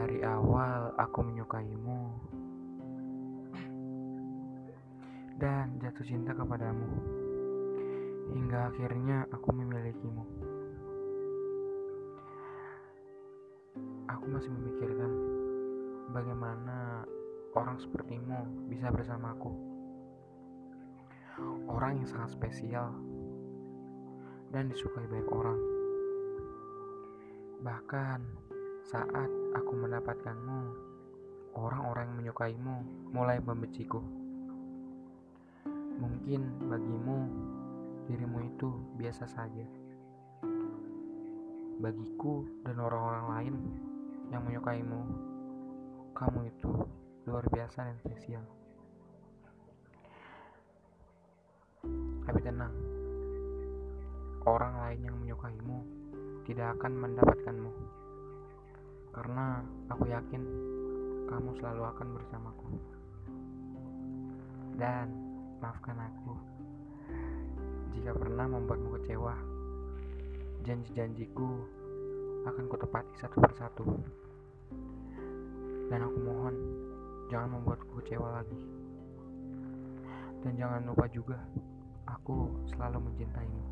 Dari awal aku menyukaimu dan jatuh cinta kepadamu hingga akhirnya aku memilikimu. Aku masih memikirkan bagaimana orang sepertimu bisa bersamaku. Orang yang sangat spesial dan disukai banyak orang. Bahkan saat aku mendapatkanmu, orang-orang yang menyukaimu mulai membenciku. Mungkin bagimu, dirimu itu biasa saja. Bagiku dan orang-orang lain yang menyukaimu, kamu itu luar biasa dan spesial. Tapi tenang, orang lain yang menyukaimu tidak akan mendapatkanmu. Karena aku yakin kamu selalu akan bersamaku. Dan maafkan aku jika pernah membuatmu kecewa. Janji-janjiku akan kutepati satu persatu. Dan aku mohon jangan membuatku kecewa lagi. Dan jangan lupa juga, aku selalu mencintaimu.